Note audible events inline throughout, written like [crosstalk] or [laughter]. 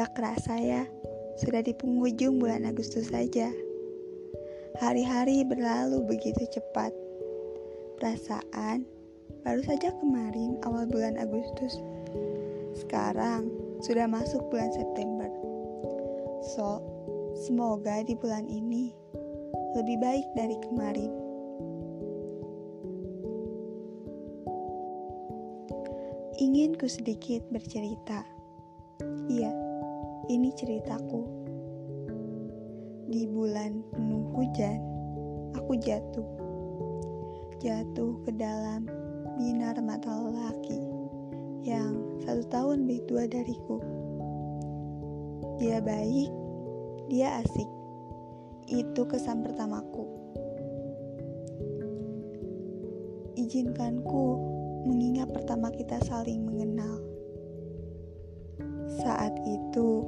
Gak kerasa ya, sudah di penghujung bulan Agustus saja. Hari-hari berlalu begitu cepat. Perasaan baru saja kemarin awal bulan Agustus. Sekarang sudah masuk bulan September. So, semoga di bulan ini lebih baik dari kemarin. Ingin ku sedikit bercerita. Iya, ini ceritaku. Di bulan penuh hujan, aku jatuh. Jatuh ke dalam binar mata lelaki yang satu tahun lebih tua dariku. Dia baik, dia asik. Itu kesan pertamaku. Izinkanku mengingat pertama kita saling mengenal. Saat itu,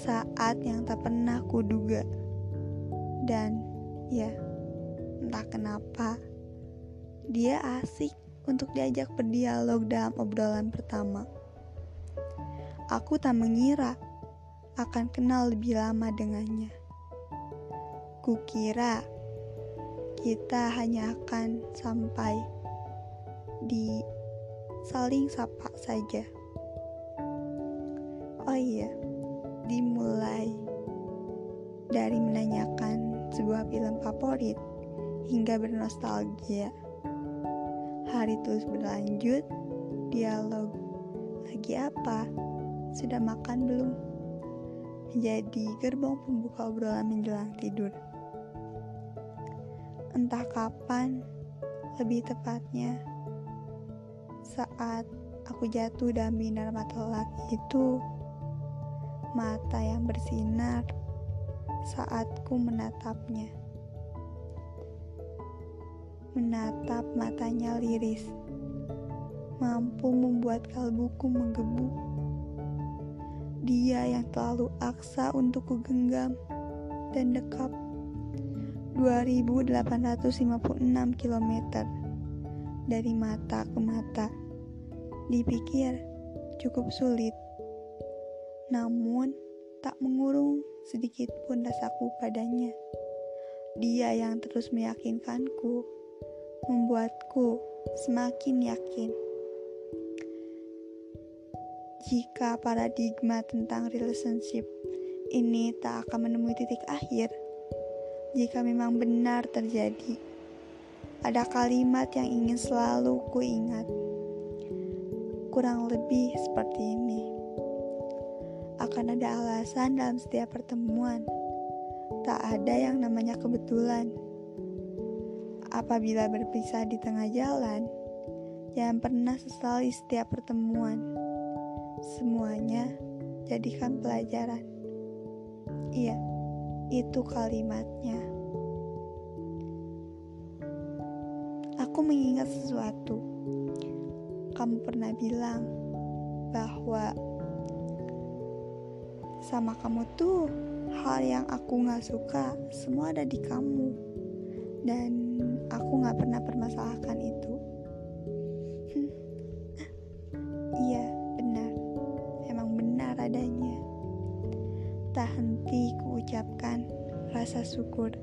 saat yang tak pernah kuduga. Dan ya, entah kenapa, dia asik untuk diajak berdialog dalam obrolan pertama. Aku tak mengira akan kenal lebih lama dengannya. Kukira kita hanya akan sampai di saling sapa saja. Oh iya, dimulai dari menanyakan sebuah film favorit hingga bernostalgia. Hari terus berlanjut, dialog lagi apa? Sudah makan belum? Menjadi gerbong pembuka obrolan menjelang tidur. Entah kapan, lebih tepatnya saat aku jatuh dalam binar mata lelaki itu, mata yang bersinar saat ku menatapnya. Menatap matanya liris, mampu membuat kalbuku menggebu. Dia yang terlalu aksa untuk ku genggam dan dekap. 2856 km dari mata ke mata. Dipikir cukup sulit, namun tak mengurung sedikit pun rasaku padanya. Dia yang terus meyakinkanku, membuatku semakin yakin. Jika paradigma tentang relationship ini tak akan menemui titik akhir, jika memang benar terjadi, ada kalimat yang ingin selalu kuingat. ingat kurang lebih seperti ini. Akan ada alasan dalam setiap pertemuan. Tak ada yang namanya kebetulan. Apabila berpisah di tengah jalan, jangan pernah sesali setiap pertemuan. Semuanya jadikan pelajaran. Iya, itu kalimatnya. Aku mengingat sesuatu kamu pernah bilang bahwa sama kamu tuh hal yang aku gak suka semua ada di kamu. Dan aku gak pernah permasalahkan itu. [laughs] Iya benar. Emang benar adanya. Tak henti kuucapkan rasa syukur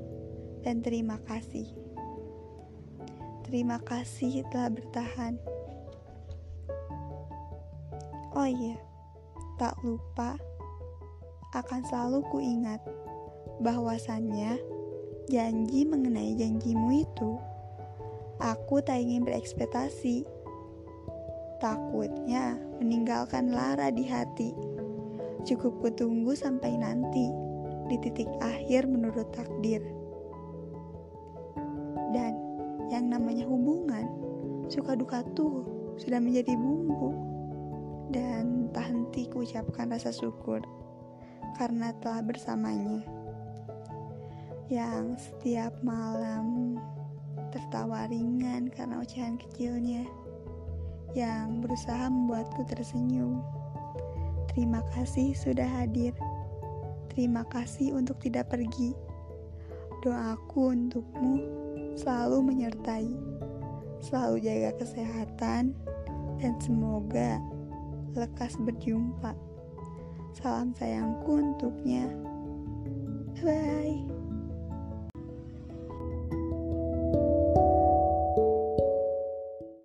dan terima kasih. Terima kasih telah bertahan. Oh iya, tak lupa akan selalu kuingat bahwasannya janji mengenai janjimu itu aku tak ingin berekspektasi. Takutnya meninggalkan lara di hati. Cukup kutunggu sampai nanti di titik akhir menurut takdir. Dan yang namanya hubungan, suka duka tuh sudah menjadi bumbu dan tak henti kuucapkan rasa syukur karena telah bersamanya yang setiap malam tertawa ringan karena ocehan kecilnya yang berusaha membuatku tersenyum. Terima kasih sudah hadir. Terima kasih untuk tidak pergi. Doaku untukmu selalu menyertai. Selalu jaga kesehatan dan semoga lekas berjumpa. Salam sayangku untuknya. Bye.